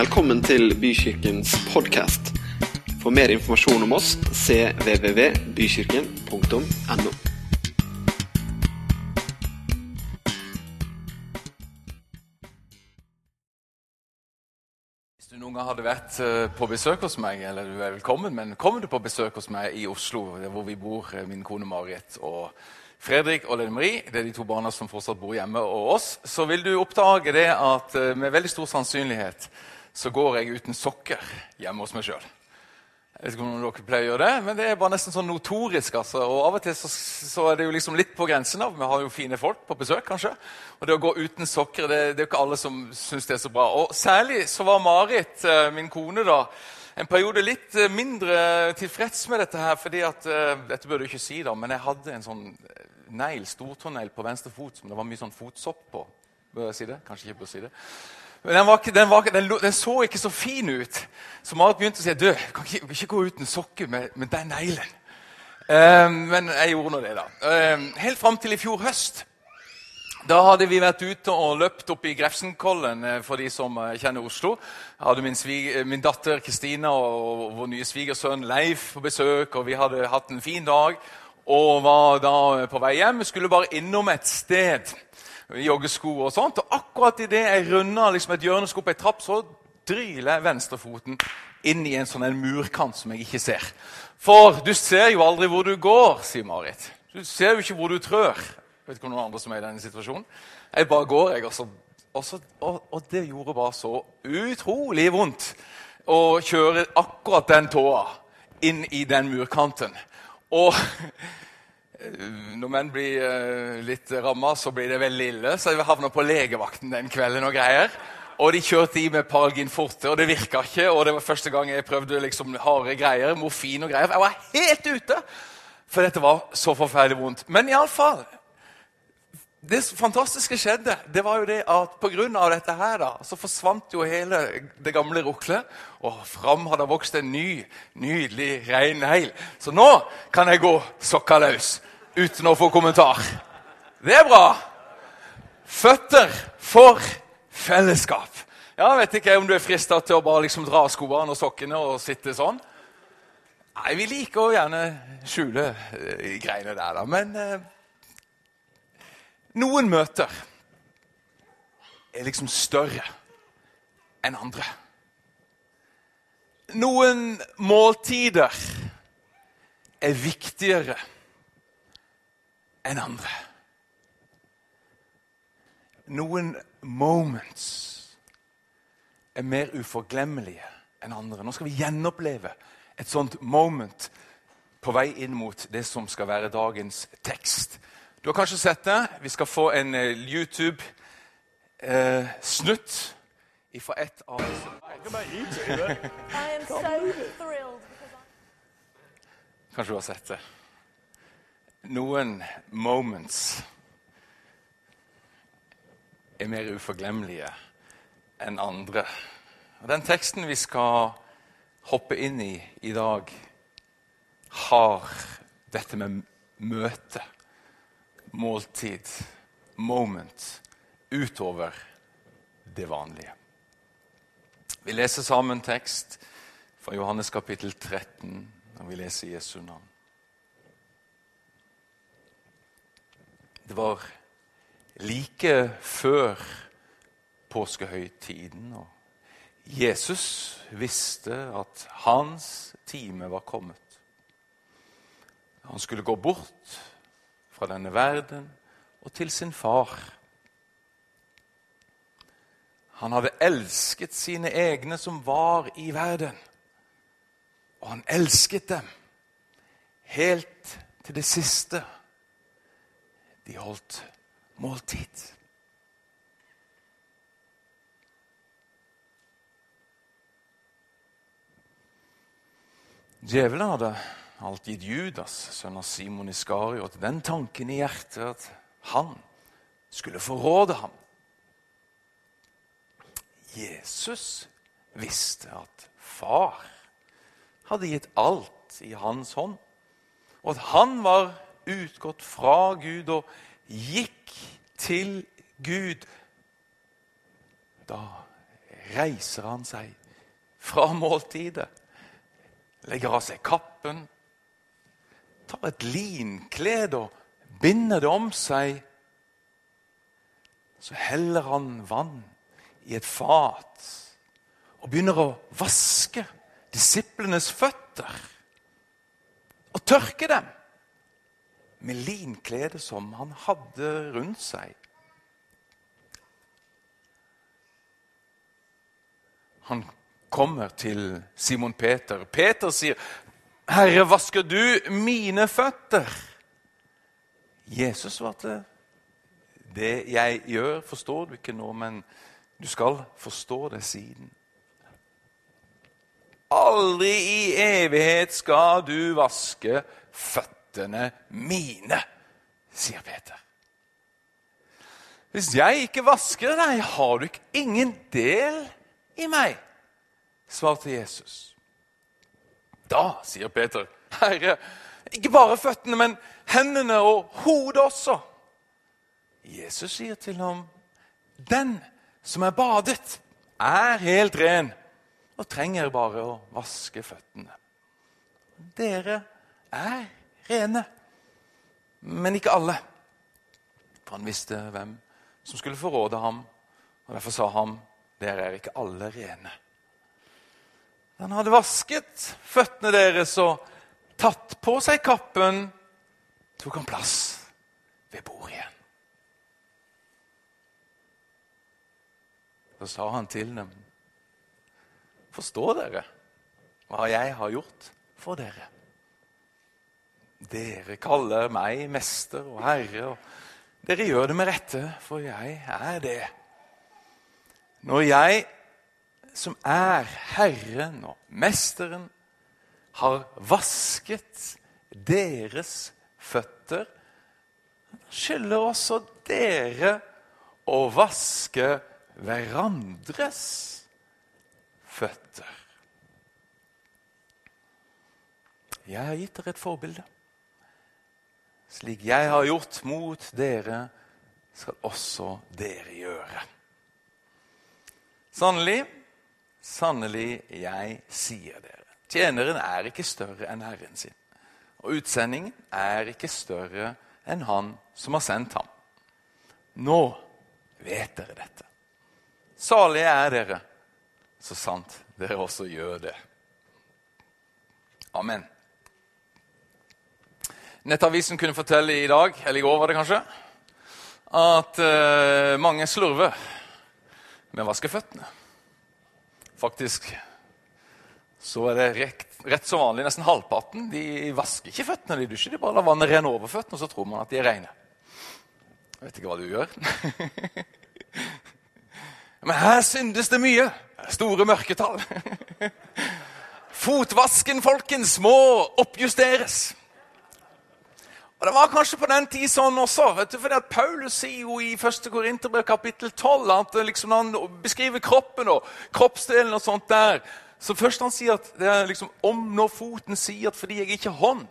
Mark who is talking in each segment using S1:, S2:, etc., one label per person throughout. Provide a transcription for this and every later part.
S1: Velkommen til Bykirkens podkast. For mer informasjon om oss cvvvbykirken.no.
S2: Hvis du noen gang hadde vært eh, på besøk hos meg, eller du er velkommen, men kommer du på besøk hos meg i Oslo, hvor vi bor, eh, min kone Marit og Fredrik og Lene Marie, det er de to barna som fortsatt bor hjemme, og oss, så vil du oppdage det at eh, med veldig stor sannsynlighet så går jeg uten sokker hjemme hos meg sjøl. Jeg vet ikke om dere pleier å gjøre det, men det er bare nesten sånn notorisk. altså. Og Av og til så, så er det jo liksom litt på grensen. av. Vi har jo fine folk på besøk, kanskje. Og det å gå uten sokker det, det er jo ikke alle som syns det er så bra. Og Særlig så var Marit, eh, min kone, da, en periode litt eh, mindre tilfreds med dette her. fordi at, eh, Dette burde du ikke si, da, men jeg hadde en sånn negl, stortånegl på venstre fot som det var mye sånn fotsopp på. Bør jeg si det? Kanskje ikke bør si det. Men den, ikke, den, var, den, den, så ikke så fin ut. Så Marit begynte å si du, kan ikke, ikke gå uten sokker med, med den neglen. Um, men jeg gjorde nå det, da. Um, helt fram til i fjor høst. Da hadde vi vært ute og løpt opp i Grefsenkollen, for de som kjenner Oslo. Jeg hadde min, svig, min datter Kristina og, vår nye svigersønn Leif på besøk. og Vi hadde hatt en fin dag og var da på vei hjem. Skulle bare innom et sted joggesko og sånt. Og akkurat idet jeg runder liksom et hjørnesko på ei trapp, så dryler jeg venstrefoten inn i en sånn en murkant som jeg ikke ser. For du ser jo aldri hvor du går, sier Marit. Du ser jo ikke hvor du trør. Vet ikke om noen andre som er i denne situasjonen. Jeg bare går, jeg. Også. Også, og, og det gjorde bare så utrolig vondt å kjøre akkurat den tåa inn i den murkanten. Og når menn blir uh, litt ramma, så blir det veldig ille. Så jeg havna på legevakten den kvelden og greier. Og de kjørte i med Paralgin forte, og det virka ikke. Og det var første gang jeg prøvde liksom harde greier, morfin og greier. Jeg var helt ute! For dette var så forferdelig vondt. Men iallfall Det fantastiske skjedde, det var jo det at pga. dette her da, så forsvant jo hele det gamle ruklet. Og fram hadde vokst en ny, nydelig, rein negl. Så nå kan jeg gå sokka løs uten å få kommentar. Det er bra! Føtter for fellesskap. Ja, vet ikke om du er frista til å bare liksom dra av skoene og sokkene og sitte sånn. Nei, Vi liker å gjerne skjule uh, greiene der, da. Men uh, noen møter er liksom større enn andre. Noen måltider er viktigere enn andre. Noen moments er mer uforglemmelige enn andre. Nå skal vi gjenoppleve et sånt moment på vei inn mot det som skal være dagens tekst. Du har kanskje sett det. Vi skal få en YouTube-snutt eh, fra et av Kanskje du har sett det noen moments er mer uforglemmelige enn andre. Og Den teksten vi skal hoppe inn i i dag, har dette med møte, måltid, moment, utover det vanlige. Vi leser sammen tekst fra Johannes kapittel 13, når vi leser Jesu navn. Det var like før påskehøytiden. Og Jesus visste at hans time var kommet. Han skulle gå bort fra denne verden og til sin far. Han hadde elsket sine egne som var i verden. Og han elsket dem helt til det siste. De holdt måltid. Djevelen hadde alt gitt Judas, sønn av Simon Iskariot, den tanken i hjertet at han skulle forråde ham. Jesus visste at far hadde gitt alt i hans hånd, og at han var utgått fra Gud og gikk til Gud. Da reiser han seg fra måltidet, legger av seg kappen, tar et linklede og binder det om seg. Så heller han vann i et fat og begynner å vaske disiplenes føtter og tørke dem med linkledet som han hadde rundt seg. Han kommer til Simon Peter. Peter sier, 'Herre, vasker du mine føtter?' Jesus svarte, 'Det jeg gjør, forstår du ikke nå, men du skal forstå det siden.' Aldri i evighet skal du vaske føttene mine, sier Peter. Hvis jeg ikke vasker deg, har du ikke ingen del i meg, svarte Jesus. Da, sier Peter, Herre, ikke bare føttene, men hendene og hodet også. Jesus sier til ham, den som er badet, er helt ren og trenger bare å vaske føttene. Dere er rene, men ikke alle. For han visste hvem som skulle forråde ham, og derfor sa han, dere er ikke alle rene. Han hadde vasket føttene deres og tatt på seg kappen, tok han plass ved bordet igjen. Så sa han til dem, forstår dere hva jeg har gjort for dere? Dere kaller meg mester og herre, og dere gjør det med rette, for jeg er det. Når jeg, som er Herren og Mesteren, har vasket deres føtter, skylder også dere å vaske hverandres føtter. Jeg har gitt dere et forbilde. Slik jeg har gjort mot dere, skal også dere gjøre. Sannelig, sannelig, jeg sier dere. Tjeneren er ikke større enn herren sin. Og utsendingen er ikke større enn han som har sendt ham. Nå vet dere dette. Salige er dere, så sant dere også gjør det. Amen. Nettavisen kunne fortelle i dag, eller i går var det kanskje, at uh, mange slurver med å vaske føttene. Faktisk så er det rett, rett som vanlig. Nesten halvparten de vasker ikke føttene de dusjer. De bare lar vannet renne over føttene, og så tror man at de er rene. Jeg vet ikke hva du gjør. Men her syndes det mye. Store mørketall. Fotvasken, folkens, må oppjusteres. Og Det var kanskje på den tid sånn også. vet du, fordi at Paulus sier jo i 1. Korinterbrev kapittel 12 at liksom han beskriver kroppen og kroppsdelen og sånt der. Så først han sier at det er liksom om når foten sier at fordi jeg ikke har hånd,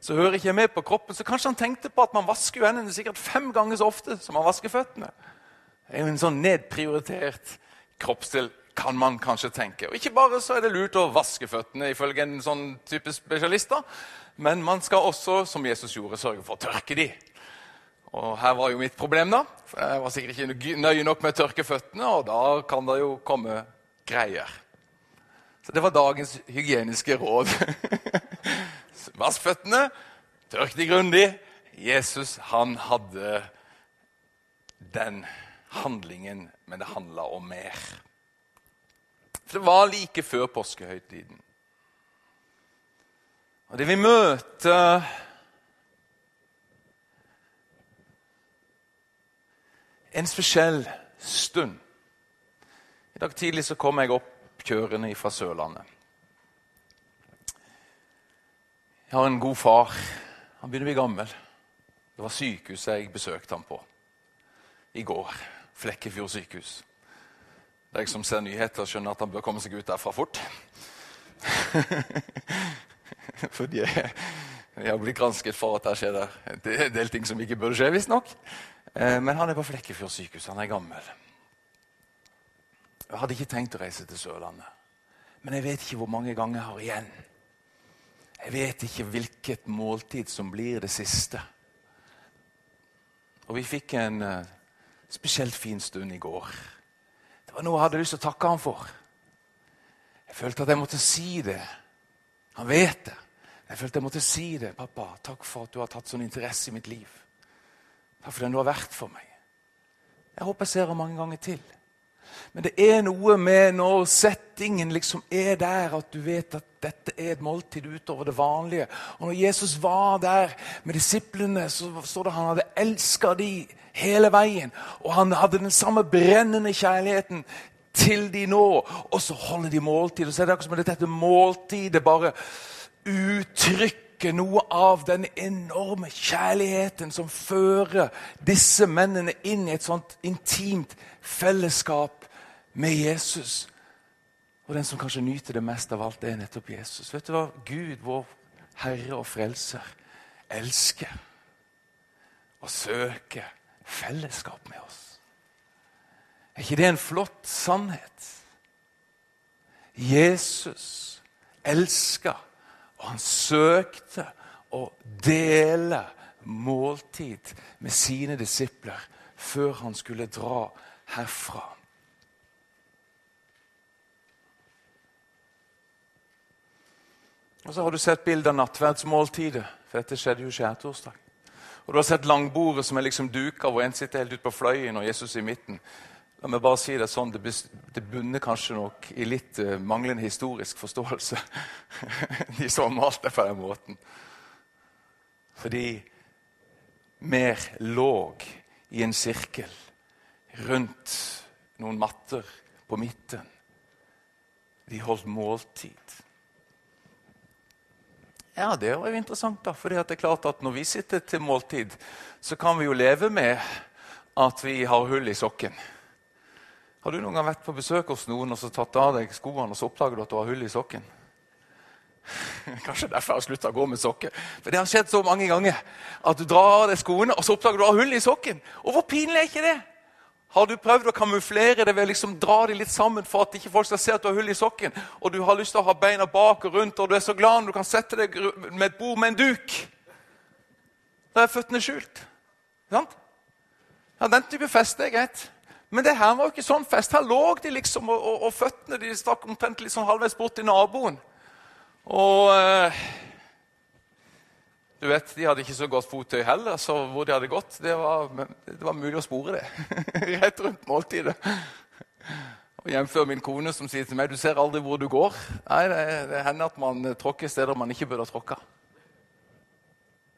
S2: så hører ikke jeg med på kroppen. Så kanskje han tenkte på at man vasker jo hendene sikkert fem ganger så ofte som man vasker føttene. Det er jo en sånn nedprioritert kroppsdel, kan man kanskje tenke. Og Ikke bare så er det lurt å vaske føttene, ifølge en sånn type spesialister, men man skal også, som Jesus gjorde, sørge for å tørke de. Og Her var jo mitt problem, da. For Jeg var sikkert ikke nøye nok med å tørke føttene, og da kan det jo komme greier. Så det var dagens hygieniske råd. Vask føttene, tørk de grundig. Jesus han hadde den handlingen, men det handla om mer. For det var like før påskehøytiden. Og det vi møter En spesiell stund. I dag tidlig så kom jeg opp kjørende fra Sørlandet. Jeg har en god far. Han begynner å bli gammel. Det var sykehuset jeg besøkte ham på i går. Flekkefjord sykehus. De som ser nyheter, skjønner at han bør komme seg ut derfra fort. Fordi jeg, jeg har blitt gransket for at det skjer der. Det er en del ting som ikke burde skje, visstnok. Eh, men han er på Flekkefjord sykehus. Han er gammel. Jeg hadde ikke tenkt å reise til Sørlandet. Men jeg vet ikke hvor mange ganger jeg har igjen. Jeg vet ikke hvilket måltid som blir det siste. Og vi fikk en uh, spesielt fin stund i går. Det var noe jeg hadde lyst til å takke ham for. Jeg følte at jeg måtte si det. Han vet det. Jeg følte jeg måtte si det. 'Pappa, takk for at du har tatt sånn interesse i mitt liv.' Takk for den du har vært for meg. Jeg håper jeg ser ham mange ganger til. Men det er noe med når settingen liksom er der, at du vet at dette er et måltid utover det vanlige. Og når Jesus var der med disiplene, så står det han hadde elska de hele veien. Og han hadde den samme brennende kjærligheten til de nå. Og så holder de måltid. Og så er det akkurat som om dette måltidet bare uttrykker noe av den enorme kjærligheten som fører disse mennene inn i et sånt intimt fellesskap med Jesus. Og den som kanskje nyter det mest av alt, er nettopp Jesus. Vet du hva? Gud, vår Herre og Frelser, elsker og søker fellesskap med oss. Er ikke det en flott sannhet? Jesus elska, og han søkte å dele måltid med sine disipler før han skulle dra herfra. Og Så har du sett bilde av nattverdsmåltidet, for dette skjedde jo skjærtorsdag. Og Du har sett langbordet som er liksom duka, hvor en sitter helt ute på fløyen og Jesus i midten. La meg bare si Det sånn, det bunner kanskje nok i litt uh, manglende historisk forståelse. De som har malt det på den måten. Fordi mer låg i en sirkel rundt noen matter på midten. De holdt måltid. Ja, det var jo interessant, da. For det er klart at når vi sitter til måltid, så kan vi jo leve med at vi har hull i sokken. Har du noen gang vært på besøk hos noen og så tatt av deg skoene og så oppdager du at du har hull i sokken? Kanskje derfor jeg har slutta å gå med sokker. For Det har skjedd så mange ganger at du drar av deg skoene og så oppdager du at du har hull i sokken. Og Hvor pinlig er ikke det? Har du prøvd å kamuflere det ved å liksom dra dem litt sammen for at ikke folk skal se at du har hull i sokken, og du har lyst til å ha beina bak og rundt, og du er så glad når du kan sette deg med et bord med en duk? Da er føttene skjult. Sant? Ja, Den type feste er greit. Men det her var jo ikke sånn fest. Her lå de liksom, og, og, og føttene de stakk omtrent sånn halvveis bort til naboen. Og eh, du vet, De hadde ikke så godt fottøy heller, så hvor de hadde gått, det var, det var mulig å spore det. Rett rundt måltidet. Og Jevnfør min kone som sier til meg du ser aldri hvor du går. Nei, Det, det hender at man tråkker steder man ikke burde ha tråkka.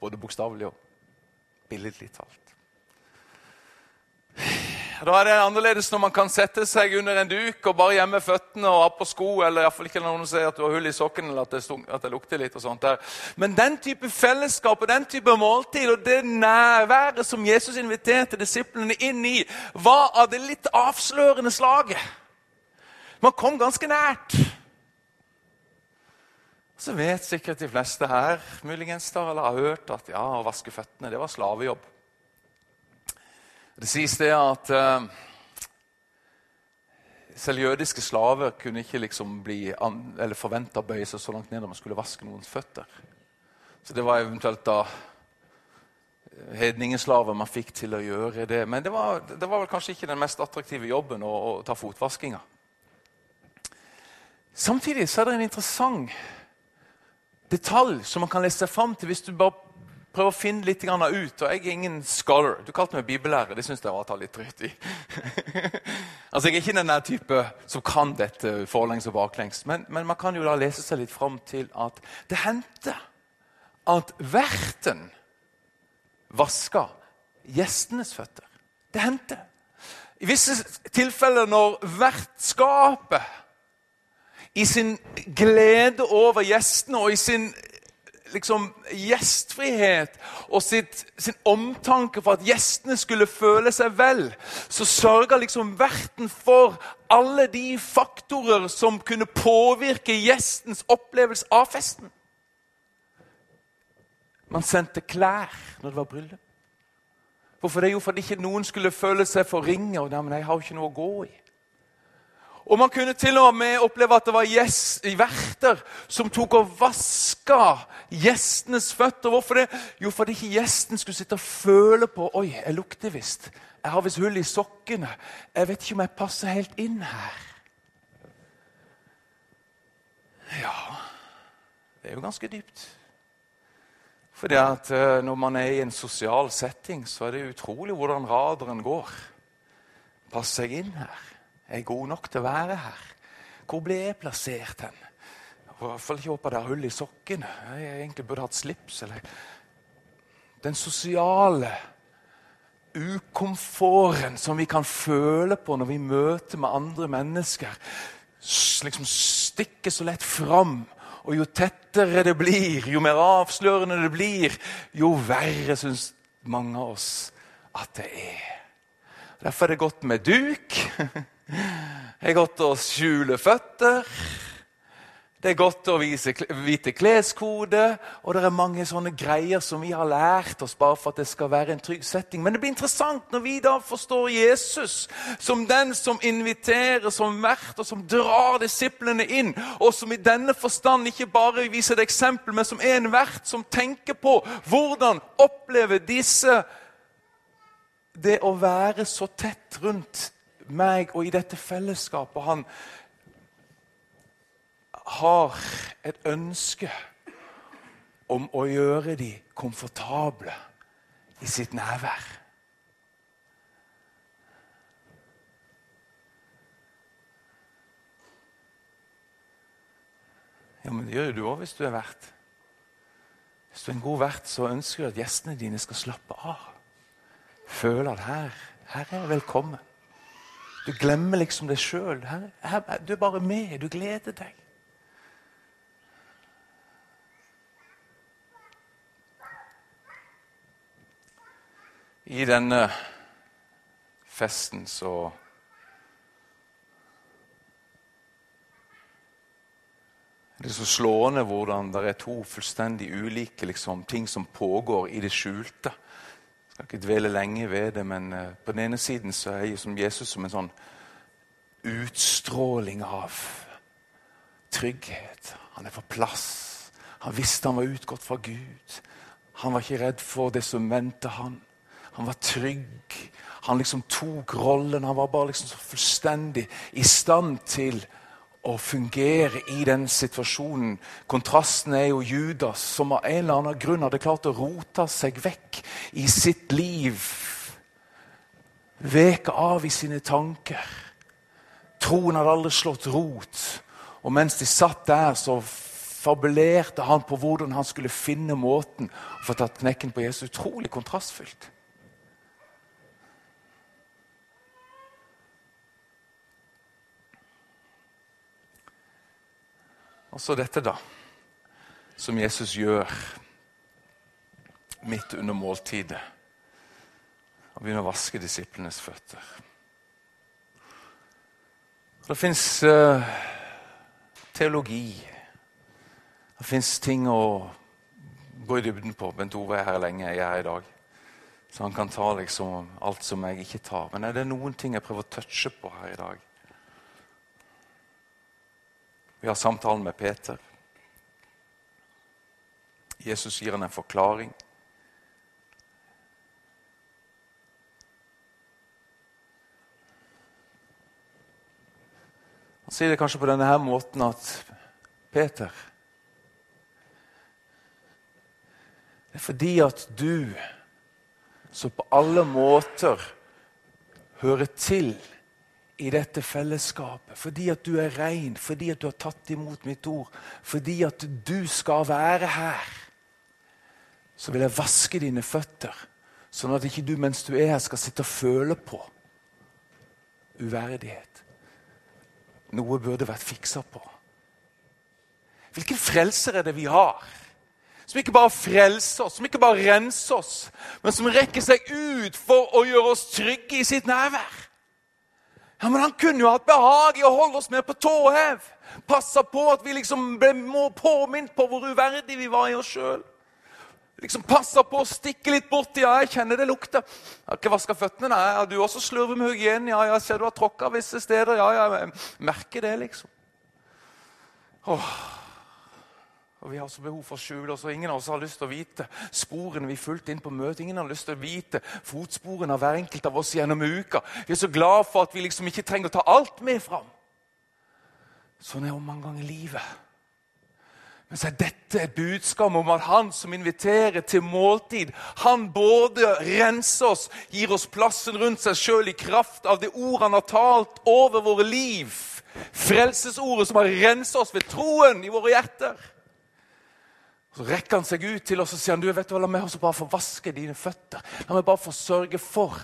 S2: Både bokstavelig og billedlig talt. Da er det annerledes når man kan sette seg under en duk og bare gjemme føttene og ha på sko, eller iallfall ikke noen sier at du har hull i sokken eller at det, stung, at det, lukter litt. og sånt der. Men den type fellesskap og den type måltid og det nærværet som Jesus inviterte disiplene inn i, var av det litt avslørende slaget. Man kom ganske nært. Så vet sikkert de fleste her muligens da, eller har hørt at ja, å vaske føttene det var slavejobb. Det sies det at uh, selv jødiske slaver kunne ikke liksom bli forventa å bøye seg så langt ned at man skulle vaske noens føtter. Så det var eventuelt da eh, hedningeslaver man fikk til å gjøre det. Men det var, det var vel kanskje ikke den mest attraktive jobben å, å ta fotvaskinga. Samtidig så er det en interessant detalj som man kan lese seg fram til hvis du bare prøve å finne litt ut. og Jeg er ingen scholar. Du kalte meg bibellærer. Det syns jeg var å ta litt dritt i. altså, Jeg er ikke den type som kan dette forlengs og baklengs. Men, men, man kan jo da lese seg litt fram til at det hendte at verten vaska gjestenes føtter. Det hendte. I visse tilfeller når vertskapet i sin glede over gjestene og i sin liksom, gjestfrihet og sitt, sin omtanke for at gjestene skulle føle seg vel, så sørga liksom verten for alle de faktorer som kunne påvirke gjestens opplevelse av festen. Man sendte klær når det var bryllup. Hvorfor det? Jo, fordi ikke noen skulle føle seg for men jeg har jo ikke noe å gå i. Og man kunne til og med oppleve at det var verter som tok og vaska gjestenes føtter. Hvorfor det? Jo, fordi ikke gjesten skulle sitte og føle på Oi, jeg lukter visst. Jeg har visst hull i sokkene. Jeg vet ikke om jeg passer helt inn her. Ja Det er jo ganske dypt. Fordi at eh, Når man er i en sosial setting, så er det utrolig hvordan radaren går. Passer jeg inn her? Er jeg god nok til å være her? Hvor ble jeg plassert hen? I hvert fall ikke håpe det hullet hull i sokkene. Jeg egentlig burde hatt slips. eller... Den sosiale ukomforten som vi kan føle på når vi møter med andre mennesker, liksom stikker så lett fram. Og jo tettere det blir, jo mer avslørende det blir, jo verre syns mange av oss at det er. Derfor er det godt med duk. Det er godt å skjule føtter. Det er godt å vise, vite kleskode, og det er mange sånne greier som vi har lært oss bare for at det skal være en trygg setting. Men det blir interessant når vi da forstår Jesus som den som inviterer, som vert, og som drar disiplene inn, og som i denne forstand ikke bare viser et eksempel, men som er en vert som tenker på hvordan opplever disse det å være så tett rundt meg og i dette fellesskapet. Han har et ønske om å gjøre de komfortable i sitt nærvær. Ja, men Det gjør jo du òg hvis du er vert. Hvis du er en god vert, så ønsker du at gjestene dine skal slappe av Føle at her, her er jeg velkommen. Du glemmer liksom deg sjøl. Du er bare med. Du gleder deg. I denne festen så Det er så slående hvordan det er to fullstendig ulike liksom, ting som pågår i det skjulte. Jeg skal ikke dvele lenge ved det, men eh, på den ene siden så er jeg som Jesus som en sånn utstråling av trygghet. Han er på plass. Han visste han var utgått fra Gud. Han var ikke redd for det som vendte han. Han var trygg. Han liksom tok rollen. Han var bare liksom så fullstendig i stand til å fungere i den situasjonen. Kontrasten er jo Judas, som av en eller annen grunn hadde klart å rote seg vekk i sitt liv. Veke av i sine tanker. Troen hadde aldri slått rot. Og mens de satt der, så fabulerte han på hvordan han skulle finne måten å få tatt knekken på Jesus. Utrolig kontrastfylt. Og så dette, da, som Jesus gjør midt under måltidet. Og begynner å vaske disiplenes føtter. Det fins uh, teologi. Det fins ting å gå i dybden på. Bent Ove er her lenge, jeg er her i dag. Så han kan ta liksom alt som jeg ikke tar. Men er det noen ting jeg prøver å touche på her i dag? Vi har samtalen med Peter. Jesus gir han en forklaring. Han sier det kanskje på denne her måten at Peter Det er fordi at du, som på alle måter hører til i dette fellesskapet, fordi at du er rein, fordi at du har tatt imot mitt ord, fordi at du skal være her, så vil jeg vaske dine føtter, sånn at ikke du mens du er her, skal sitte og føle på uverdighet. Noe burde vært fiksa på. Hvilken frelser er det vi har? Som ikke bare frelser oss, som ikke bare renser oss, men som rekker seg ut for å gjøre oss trygge i sitt nærvær. Ja, Men han kunne jo hatt behag i å holde oss med på tå hev. Passa på at vi liksom ble påminnet på hvor uverdige vi var i oss sjøl. Liksom passa på å stikke litt borti. Ja, jeg kjenner det lukter. Jeg har ikke vaska føttene. Nei, ja, du også slurver med hygienen. Ja, ja, ser du har tråkka visse steder. Ja, ja, jeg merker det, liksom. Åh. Og Vi har så behov for å skjule oss, og ingen av oss har lyst til å vite sporene vi fulgte inn på møtet. Ingen har lyst til å vite fotsporene av hver enkelt av oss gjennom uka. Vi er så glad for at vi liksom ikke trenger å ta alt med fram. Sånn er det mange ganger i livet. Men så er dette et budskap om at han som inviterer til måltid, han både renser oss, gir oss plassen rundt seg sjøl i kraft av det ordet han har talt over våre liv. Frelsesordet som har renset oss ved troen i våre hjerter. Så rekker han seg ut til oss og sier du vet du, la meg også bare få vaske dine føtter. La meg bare få sørge for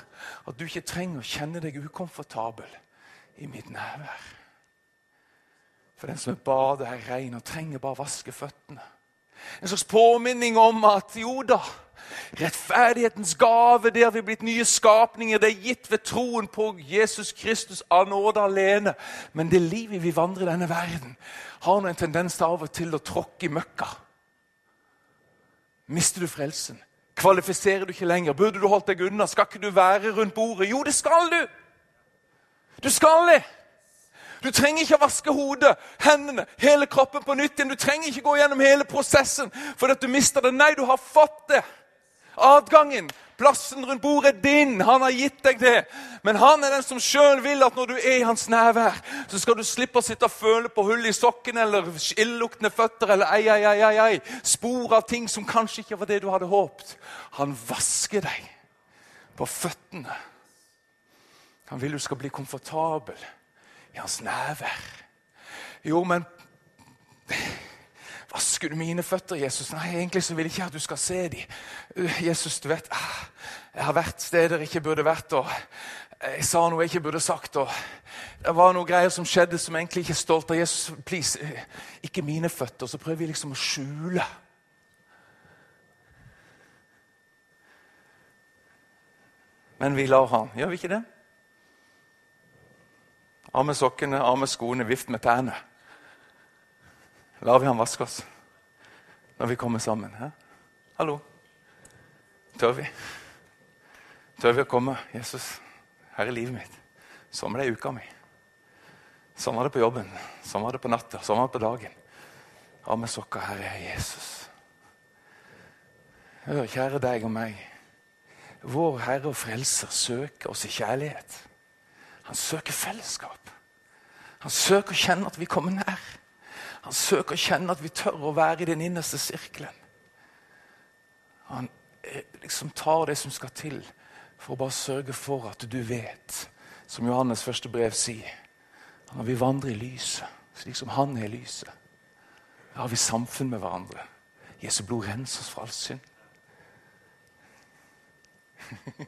S2: at du ikke trenger å kjenne deg ukomfortabel i mitt nærvær. For den som er badet er rein og trenger bare vaske føttene. En slags påminning om at jo da, rettferdighetens gave, det har vi blitt nye skapninger. Det er gitt ved troen på Jesus Kristus av nåde alene. Men det livet vi vandrer i denne verden, har nå en tendens til av og til å tråkke i møkka. Mister du frelsen? Kvalifiserer du ikke lenger? Burde du holdt deg unna? Skal ikke du være rundt bordet? Jo, det skal du! Du skal det! Du trenger ikke å vaske hodet, hendene, hele kroppen på nytt igjen. Du trenger ikke gå gjennom hele prosessen fordi at du mister det. Nei, du har fått det. Adgangen Plassen rundt bordet din. Han har gitt deg det. Men han er den som sjøl vil at når du er i hans nærvær, så skal du slippe å sitte og føle på hull i sokken eller illeluktende føtter eller ei, ei, ei, ei, ei. spor av ting som kanskje ikke var det du hadde håpet. Han vasker deg på føttene. Han vil du skal bli komfortabel i hans nærvær. Jo, men Vasker du mine føtter, Jesus? Nei, egentlig så vil jeg ikke at du skal se dem. Uh, Jesus, du vet, ah, jeg har vært steder jeg ikke burde vært. og Jeg sa noe jeg ikke burde sagt. og Det var noen greier som skjedde som jeg egentlig ikke er stolt av. Jesus, please, uh, ikke mine føtter. Så prøver vi liksom å skjule. Men vi lar han. Gjør vi ikke det? Av med sokkene, av med skoene, vift med tærne lar vi han vaske oss når vi kommer sammen. He? Hallo? Tør vi? Tør vi å komme? Jesus, her er livet mitt. Sånn ble uka mi. Sånn var det på jobben, sånn var det på natta, sånn var det på dagen. Av med sokka, her er Jesus. Hør, kjære deg og meg. Vår Herre og Frelser søker oss i kjærlighet. Han søker fellesskap. Han søker å kjenne at vi kommer nær. Han søker å kjenne at vi tør å være i den innerste sirkelen. Han eh, liksom tar det som skal til for å bare sørge for at du vet, som Johannes første brev sier, når vi vandrer i lyset, slik som han er i lyset, da har vi samfunn med hverandre. Jesu blod renser oss fra all synd.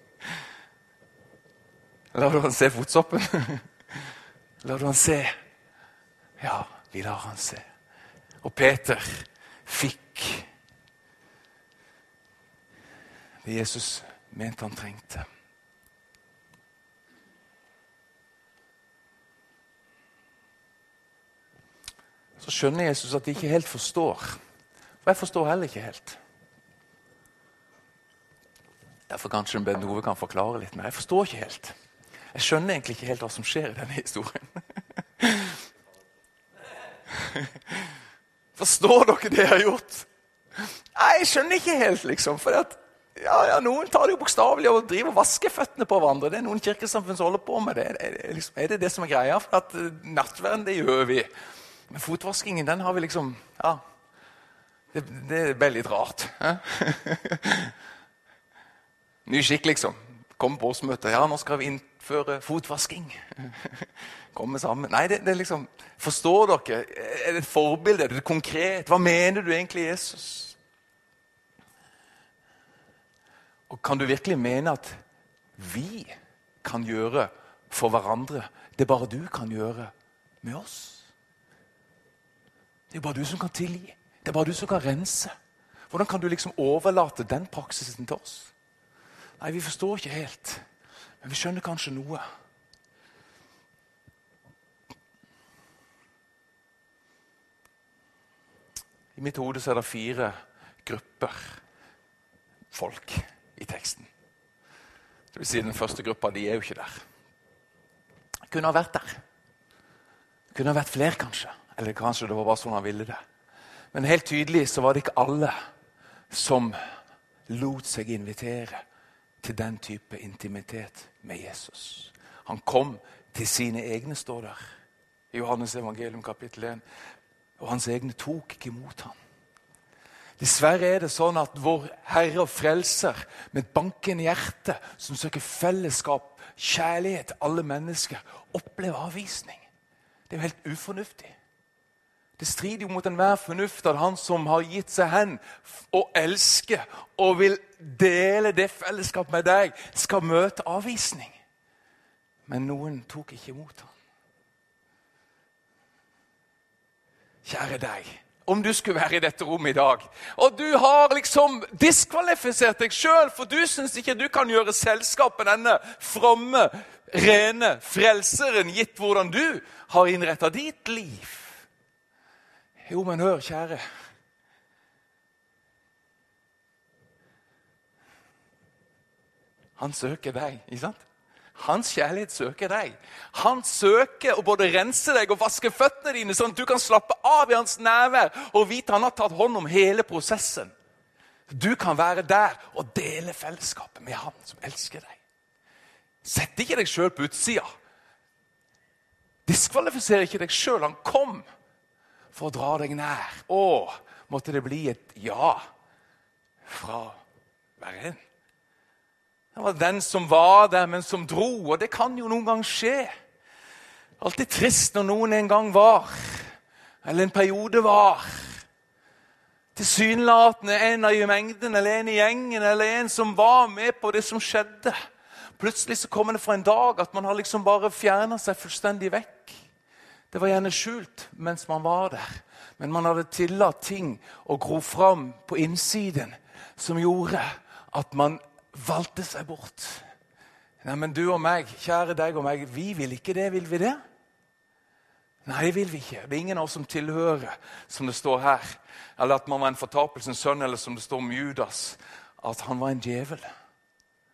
S2: Lar du han se fotsoppen? Lar du han se? Ja, vi lar han se. Og Peter fikk det Jesus mente han trengte. Så skjønner Jesus at de ikke helt forstår. Og jeg forstår heller ikke helt. Derfor kanskje Bent Ove kan forklare litt mer. Jeg forstår ikke helt. Jeg skjønner egentlig ikke helt hva som skjer i denne historien. Forstår dere det jeg har gjort? Nei, jeg skjønner ikke helt, liksom. For at, ja, ja, noen tar det jo bokstavelig og driver og vasker føttene på hverandre. Det er noen kirkesamfunn som holder på med det. Er, liksom, er det det som er greia? For at uh, nattverden, det gjør vi. Men fotvaskingen, den har vi liksom Ja. Det, det ble litt rart. Ny skikk, liksom. Kom på årsmøtet. Ja, nå skal vi innføre fotvasking. komme sammen. Nei, det er liksom Forstår dere? Er det et forbilde? Er det konkret? Hva mener du egentlig, Jesus? Og Kan du virkelig mene at vi kan gjøre for hverandre det bare du kan gjøre med oss? Det er bare du som kan tilgi. Det er bare du som kan rense. Hvordan kan du liksom overlate den praksisen til oss? Nei, Vi forstår ikke helt, men vi skjønner kanskje noe. I mitt hode er det fire grupper folk i teksten. Det vil si Den første gruppa de er jo ikke der. Kunne ha vært der. Kunne ha vært flere, kanskje. Eller kanskje det var bare sånn han ville det. Men helt tydelig så var det ikke alle som lot seg invitere til den type intimitet med Jesus. Han kom til sine egne, står der i Johannes evangelium kapittel 1. Og hans egne tok ikke imot ham. Dessverre er det sånn at vår Herre og Frelser med et bankende hjerte, som søker fellesskap, kjærlighet alle mennesker, opplever avvisning. Det er jo helt ufornuftig. Det strider jo mot enhver fornuft at han som har gitt seg hen og elsker og vil dele det fellesskapet med deg, skal møte avvisning. Men noen tok ikke imot ham. Kjære deg, om du skulle være i dette rommet i dag, og du har liksom diskvalifisert deg sjøl, for du syns ikke du kan gjøre selskapet denne fromme, rene frelseren, gitt hvordan du har innretta ditt liv jo, men hør, kjære. Han søker deg, ikke sant? Hans kjærlighet søker deg. Han søker å både rense deg og vaske føttene dine, sånn at du kan slappe av i hans nærvær og vite han har tatt hånd om hele prosessen. Du kan være der og dele fellesskapet med han som elsker deg. Sett ikke deg sjøl på utsida. Diskvalifiser ikke deg sjøl. Han kom for å dra deg nær. Å, måtte det bli et ja fra hver en. Det var den som var der, men som dro. Og det kan jo noen gang skje. Alltid trist når noen en gang var, eller en periode var. Tilsynelatende en av i mengden, eller en i gjengen, eller en som var med på det som skjedde. Plutselig så kommer det fra en dag at man har liksom bare fjerna seg fullstendig vekk. Det var gjerne skjult mens man var der, men man hadde tillatt ting å gro fram på innsiden som gjorde at man valgte seg bort. Nei, men du og meg, kjære deg og meg, vi vil ikke det, vil vi det? Nei, det vil vi ikke. Det er ingen av oss som tilhører, som det står her. Eller at man var en fortapelsens sønn, eller som det står om Judas, at han var en djevel.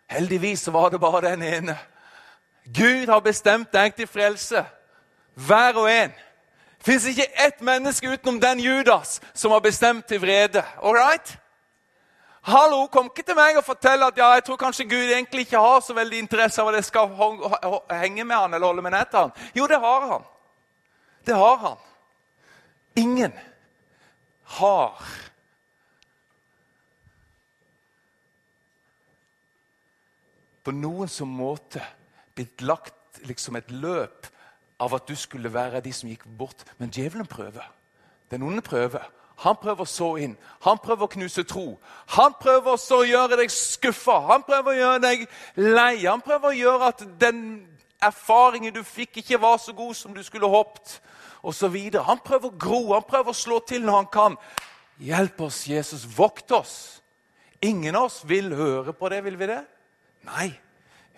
S2: Heldigvis var det bare den ene. Gud har bestemt deg til frelse. Hver og en. Det fins ikke ett menneske utenom den Judas som har bestemt til vrede. All right? Hallo, kom ikke til meg og fortell at ja, jeg tror kanskje Gud egentlig ikke har så veldig interesse av at jeg skal henge med han eller holde med til han. Jo, det har han. Det har han. Ingen har på noen som måte blitt lagt liksom et løp av at du skulle være de som gikk bort. Men djevelen prøver. Den onde prøver. Han prøver å så inn. Han prøver å knuse tro. Han prøver også å gjøre deg skuffa. Han prøver å gjøre deg lei. Han prøver å gjøre at den erfaringen du fikk, ikke var så god som du skulle håpet. Og så videre. han prøver å gro, han prøver å slå til når han kan. Hjelp oss, Jesus. Vokt oss. Ingen av oss vil høre på det, vil vi det? Nei.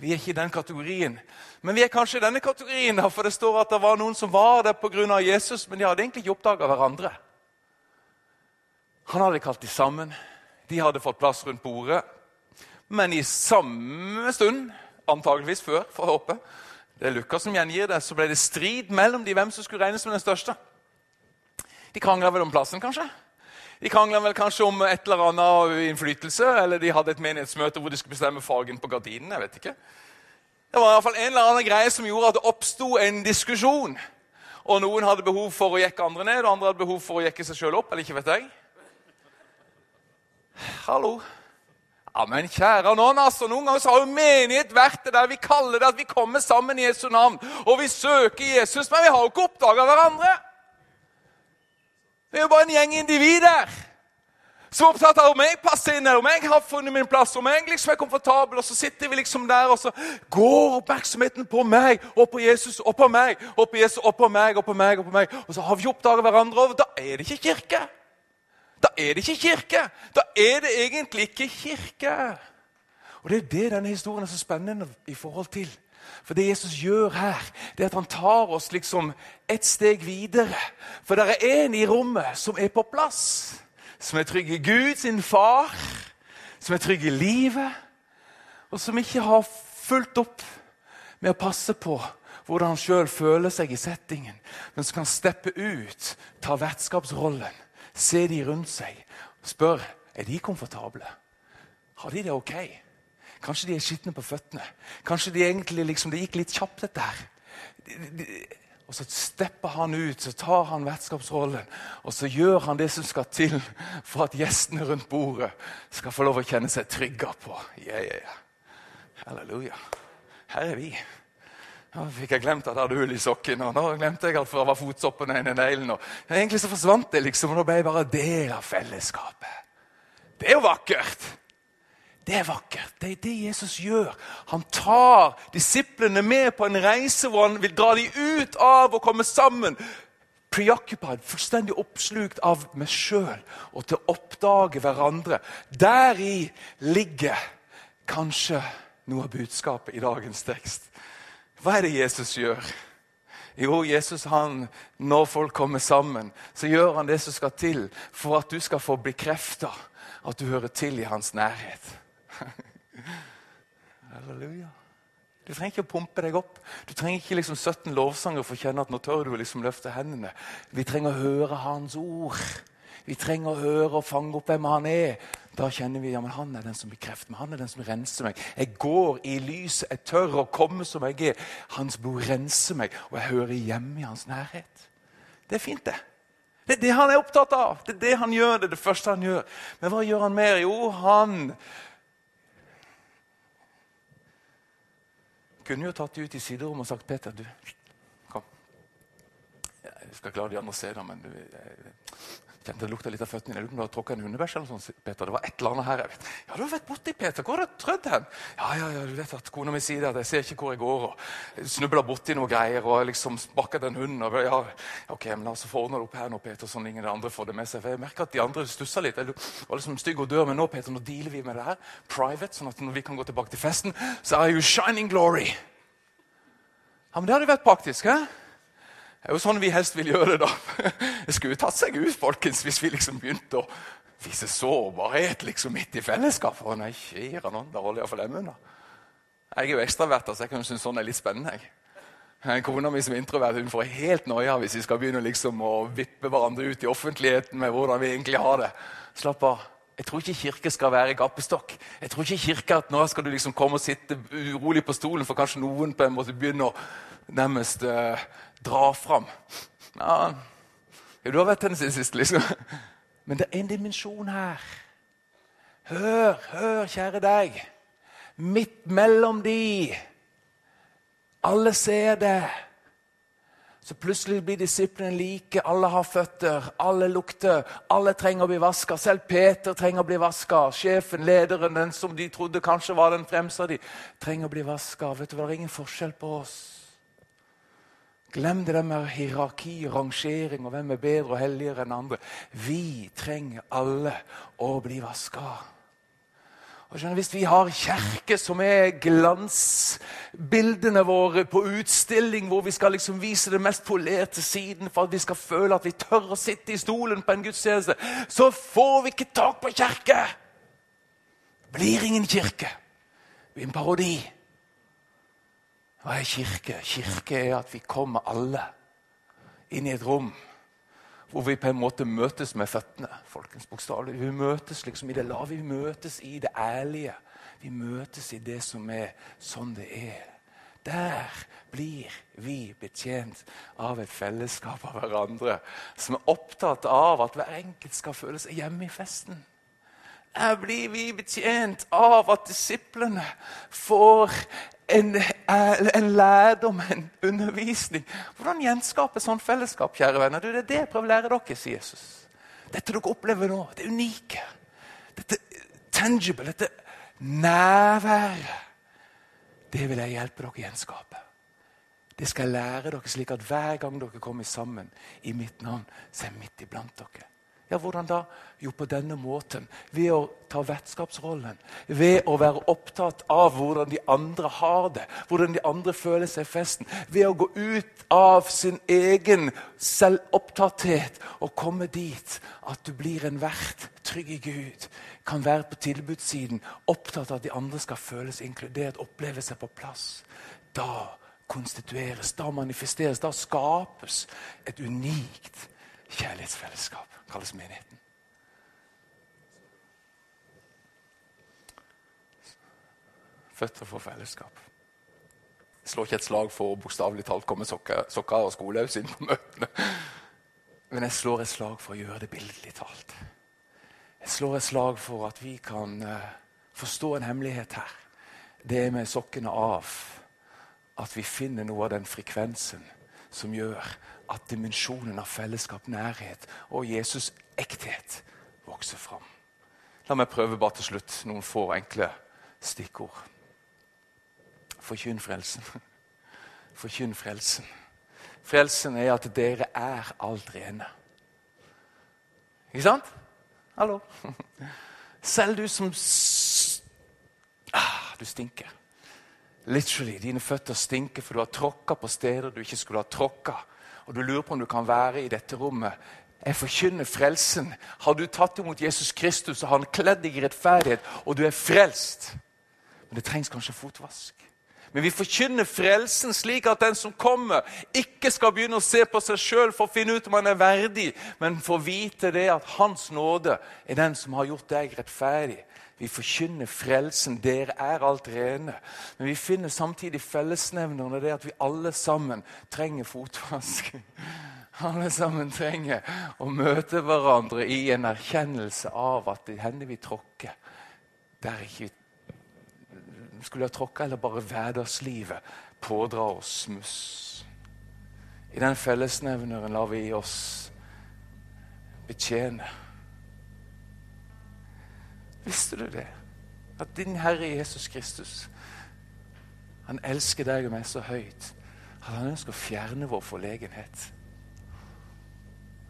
S2: Vi er ikke i den kategorien. Men vi er kanskje i denne kategorien, for det står at det var noen som var der pga. Jesus, men de hadde egentlig ikke oppdaga hverandre. Han hadde kalt dem sammen. De hadde fått plass rundt bordet. Men i samme stund, antageligvis før, for å håpe, det er Lukas som gjengir det, så ble det strid mellom de hvem som skulle regnes som den største. De krangla vel om plassen, kanskje? De krangla vel kanskje om et eller annet innflytelse, eller de hadde et menighetsmøte hvor de skulle bestemme fargen på gardinen. jeg vet ikke. Det var i hvert fall en eller annen greie som gjorde at det oppsto en diskusjon. Og Noen hadde behov for å jekke andre ned, og andre hadde behov for å jekke seg sjøl opp. eller ikke vet jeg. Hallo. Ja, men kjære noen, altså, noen ganger så har jo menighet vært det der vi kaller det at vi kommer sammen i Jesu navn, og vi søker Jesus, men vi har jo ikke oppdaga hverandre. Vi er jo bare en gjeng individer som er opptatt av om jeg passer inn, eller om jeg har funnet min plass, om jeg liksom er komfortabel. Og så sitter vi liksom der, og så går oppmerksomheten på meg og på Jesus og på meg og på Jesus og på meg og på meg. Og på meg. Og så har vi oppdaget hverandre, og da er det ikke kirke. Da er det ikke kirke. Da er det egentlig ikke kirke. Og Det er det denne historien er så spennende i forhold til. For det Jesus gjør her, det er at han tar oss liksom et steg videre. For det er en i rommet som er på plass. Som er trygg i Gud, sin far, som er trygg i livet, og som ikke har fulgt opp med å passe på hvordan han sjøl føler seg i settingen, men som kan steppe ut, ta vertskapsrollen, se de rundt seg, spør er de komfortable. Har de det ok? Kanskje de er skitne på føttene. Kanskje de egentlig liksom, det gikk litt kjapt, dette her. Og så stepper han ut, så tar han vertskapsrollen. Og så gjør han det som skal til for at gjestene rundt bordet skal få lov å kjenne seg trygge på. Yeah, yeah. Halleluja. Her er vi. Nå fikk jeg glemt at jeg hadde hull i sokken, og nå glemte jeg at det var fotsoppen i neglen. Egentlig så forsvant det, liksom, og nå ble jeg bare del av fellesskapet. Det er jo vakkert! Det er vakkert. Det er det Jesus gjør. Han tar disiplene med på en reise hvor han vil dra dem ut av og komme sammen. Preoccupied, fullstendig oppslukt av meg sjøl og til å oppdage hverandre. Deri ligger kanskje noe av budskapet i dagens tekst. Hva er det Jesus gjør? Jo, Jesus han, når folk kommer sammen, så gjør han det som skal til for at du skal få bekrefta at du hører til i hans nærhet. Halleluja. Du trenger ikke å pumpe deg opp. Du trenger ikke liksom 17 lovsanger for å kjenne at nå tør du liksom løfte hendene. Vi trenger å høre Hans ord. Vi trenger å høre og fange opp hvem han er. Da kjenner vi ja, han er den som bekrefter meg. Han er den som renser meg. Jeg går i lyset. Jeg tør å komme som jeg er. Hans blod renser meg, og jeg hører hjemme i hans nærhet. Det er fint, det. Det er det han er opptatt av. Det er det han gjør. Det er det første han gjør. Men hva gjør han mer? Jo, han kunne jo tatt de ut i siderommet og sagt Peter, du, kom. Jeg skal klare de andre se det, men du, jeg kjente det lukta litt av føttene dine. Jeg lurer på om du har tråkka en hundebæsj eller noe sånt. Peter. Det var et eller annet her. Jeg vet. Ja, du har vært borti Peter. Hvor har du trødd hen? Ja, ja, ja, du vet at kona mi sier det, at jeg ser ikke hvor jeg går. og Snubla borti noe greier og liksom sparka den hunden. og ja, ok, men la oss få ordna det opp her nå, Peter, sånn ingen andre får det med seg. For jeg merker at de andre stussa litt. Jeg var liksom stygg og dør, men nå Peter, nå dealer vi med det her. Private, sånn at når vi kan gå tilbake til festen, så er you shining glory. Ja, men Det hadde vært praktisk. hæ? Det er jo sånn vi helst vil gjøre det. da. Det skulle tatt seg ut folkens, hvis vi liksom begynte å vise sårbarhet liksom midt i fellesskapet. Og nei, kjære noen, da holder jeg iallfall dem unna. Jeg er jo ekstravert, så jeg kan synes sånn er litt spennende. jeg. Kona mi som introvert hun får helt noia hvis vi skal begynne liksom å vippe hverandre ut i offentligheten med hvordan vi egentlig har det. Slapp av. Jeg tror ikke kirke skal være gapestokk. Jeg tror ikke kirke at nå skal du liksom komme og sitte urolig på stolen, for kanskje noen på en måte begynner nærmest uh, dra fram. Ja, du har vært henne siden sist, liksom. Men det er en dimensjon her. Hør, hør, kjære deg. Midt mellom de. Alle ser det. Så plutselig blir disiplene like. Alle har føtter, alle lukter. Alle trenger å bli vaska. Selv Peter trenger å bli vaska. Sjefen, lederen, den som de trodde kanskje var den fremste av de, trenger å bli vaska. Vet du det er ingen forskjell på oss. Glem det der med hierarki rangering og hvem er bedre og helligere enn andre. Vi trenger alle å bli vaska. Og skjønner, Hvis vi har kirke som er glansbildene våre på utstilling, hvor vi skal liksom vise det mest polerte siden for at vi skal føle at vi tør å sitte i stolen på en gudstjeneste, så får vi ikke tak på kirke! Det blir ingen kirke. Det blir en parodi. Hva er kirke? Kirke er at vi kommer alle inn i et rom hvor vi på en måte møtes med føttene. folkens bokstavelig. Vi møtes liksom i det lave, vi møtes i det ærlige. Vi møtes i det som er sånn det er. Der blir vi betjent av et fellesskap av hverandre som er opptatt av at hver enkelt skal føle seg hjemme i festen. Der blir vi betjent av at disiplene får en, en lærdom, en undervisning. Hvordan gjenskape sånn fellesskap? kjære venner? Det er det jeg prøver å lære dere, sier Jesus. Dette dere opplever nå, det unike. Dette tangible, dette nærværet. Det vil jeg hjelpe dere å gjenskape. Det skal jeg lære dere slik at hver gang dere kommer sammen i mitt navn, så er jeg midt iblant dere. Ja, hvordan da? Jo, på denne måten. Ved å ta vertskapsrollen. Ved å være opptatt av hvordan de andre har det, hvordan de andre føler seg i festen. Ved å gå ut av sin egen selvopptatthet og komme dit at du blir en vert, trygg i Gud. Kan være på tilbudssiden, opptatt av at de andre skal føles inkludert, oppleve seg på plass. Da konstitueres, da manifesteres, da skapes et unikt kjærlighetsfellesskap kalles menigheten. Føtter for fellesskap. Jeg slår ikke et slag for bokstavelig talt komme sokker, og skoleaus inn på møtene. Men jeg slår et slag for å gjøre det bildelig talt. Jeg slår et slag for at vi kan uh, forstå en hemmelighet her. Det er med sokkene av at vi finner noe av den frekvensen som gjør at dimensjonen av fellesskap, nærhet og Jesus' ekthet vokser fram. La meg prøve bare til slutt noen få enkle stikkord. Forkynn frelsen. Forkynn frelsen. Frelsen er at dere er alt rene. Ikke sant? Hallo? Selv du som ah, Du stinker. Literally, Dine føtter stinker, for du har tråkka på steder du ikke skulle ha tråkka og du lurer på om du kan være i dette rommet. Jeg forkynner frelsen. Har du tatt imot Jesus Kristus, og han kledd deg i rettferdighet, og du er frelst. Men det trengs kanskje fotvask. Men vi forkynner frelsen slik at den som kommer, ikke skal begynne å se på seg sjøl for å finne ut om han er verdig, men få vite det at Hans nåde er den som har gjort deg rettferdig. Vi forkynner frelsen. Dere er alt rene. Men vi finner samtidig fellesnevnerne, det at vi alle sammen trenger fotvask. Alle sammen trenger å møte hverandre i en erkjennelse av at det hender vi tråkker der ikke vi skulle ha tråkka, eller bare hverdagslivet pådrar oss smuss. I den fellesnevneren lar vi oss betjene. Visste du det? At din Herre Jesus Kristus han elsker deg og meg så høyt at han ønsker å fjerne vår forlegenhet.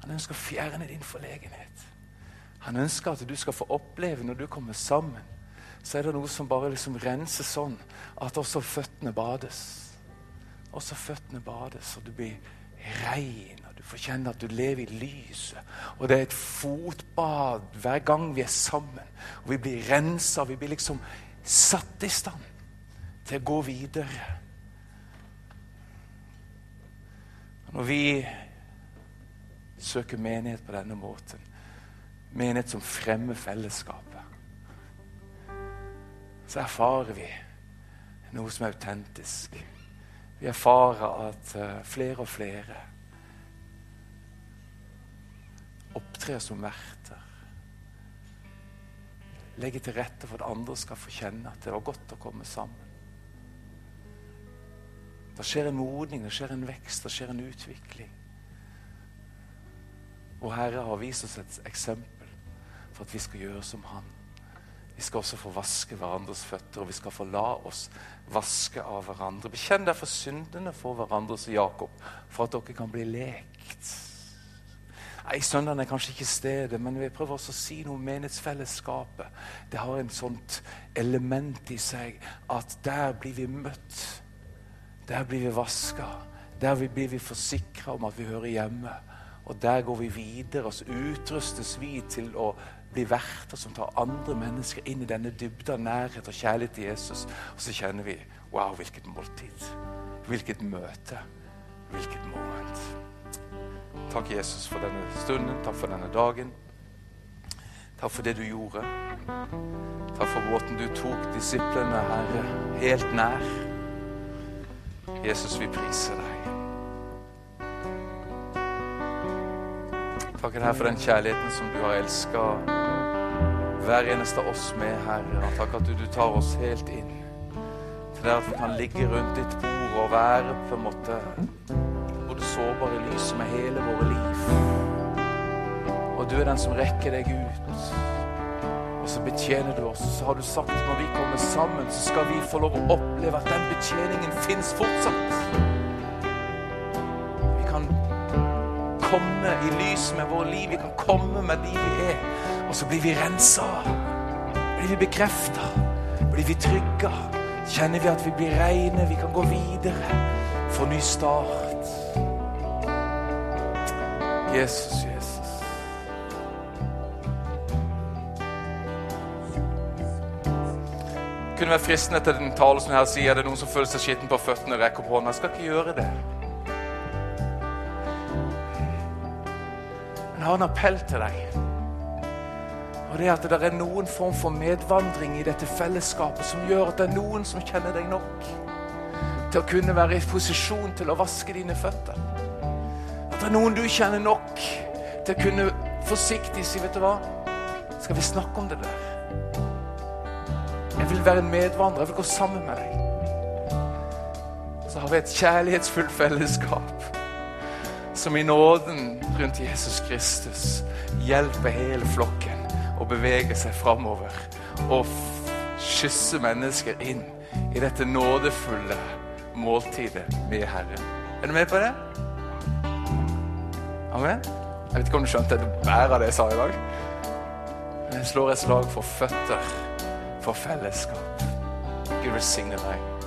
S2: Han ønsker å fjerne din forlegenhet. Han ønsker at du skal få oppleve når du kommer sammen, så er det noe som bare liksom renser sånn at også føttene bades. Også føttene bades, og du blir rein du får kjenne at du lever i lyset. Og det er et fotbad hver gang vi er sammen. Og vi blir rensa. Vi blir liksom satt i stand til å gå videre. Når vi søker menighet på denne måten, menighet som fremmer fellesskapet, så erfarer vi noe som er autentisk. Vi erfarer at eh, flere og flere opptrer som verter. Legge til rette for at andre skal få kjenne at det var godt å komme sammen. Det skjer en modning, det skjer en vekst, det skjer en utvikling. Og Herre har vist oss et eksempel for at vi skal gjøre som Han. Vi skal også få vaske hverandres føtter, og vi skal få la oss vaske av hverandre. Bekjenn derfor syndene for hverandre, sier Jakob, for at dere kan bli lekt. Nei, Søndagen er kanskje ikke stedet, men vi prøver også å si noe om menighetsfellesskapet. Det har en sånt element i seg at der blir vi møtt. Der blir vi vaska. Der blir vi forsikra om at vi hører hjemme. Og der går vi videre, og så utrustes vi til å bli verter som tar andre mennesker inn i denne dybda nærhet og kjærlighet til Jesus. Og så kjenner vi Wow, hvilket måltid. Hvilket møte. Hvilket moment. Takk, Jesus, for denne stunden. Takk for denne dagen. Takk for det du gjorde. Takk for måten du tok disiplene, Herre, helt nær. Jesus, vi priser deg. Takk Herre, for den kjærligheten som du har elska hver eneste av oss med, Herre. Takk at du, du tar oss helt inn til det at vi kan ligge rundt ditt bord og være på en måte sårbare lyset med hele våre liv. Og du er den som rekker deg ut. Og så betjener du oss. Så har du sagt at når vi kommer sammen, så skal vi få lov å oppleve at den betjeningen fins fortsatt. Vi kan komme i lys med våre liv. Vi kan komme med de vi er. Og så blir vi rensa. Blir vi bekrefta. Blir vi trygga. Kjenner vi at vi blir reine. Vi kan gå videre. Få ny start. Jesus, Jesus. Det kunne være fristende til den talen som her sier det er noen som føler seg skitten på føttene og rekker opp hånda. Jeg skal ikke gjøre det. Men jeg har en appell til deg. Og det er at det er noen form for medvandring i dette fellesskapet som gjør at det er noen som kjenner deg nok til å kunne være i posisjon til å vaske dine føtter. Det er noen du kjenner nok til å kunne forsiktig si, vet du hva, skal vi snakke om det der? Jeg vil være en medvandrer. Jeg vil gå sammen med deg. Så har vi et kjærlighetsfullt fellesskap som i nåden rundt Jesus Kristus hjelper hele flokken å bevege seg framover og kysse mennesker inn i dette nådefulle måltidet med Herren. Er du med på det? Amen? Jeg vet ikke om du skjønte et bær av det jeg sa i dag. Men jeg slår et slag for føtter, for fellesskap. Gud velsigne deg.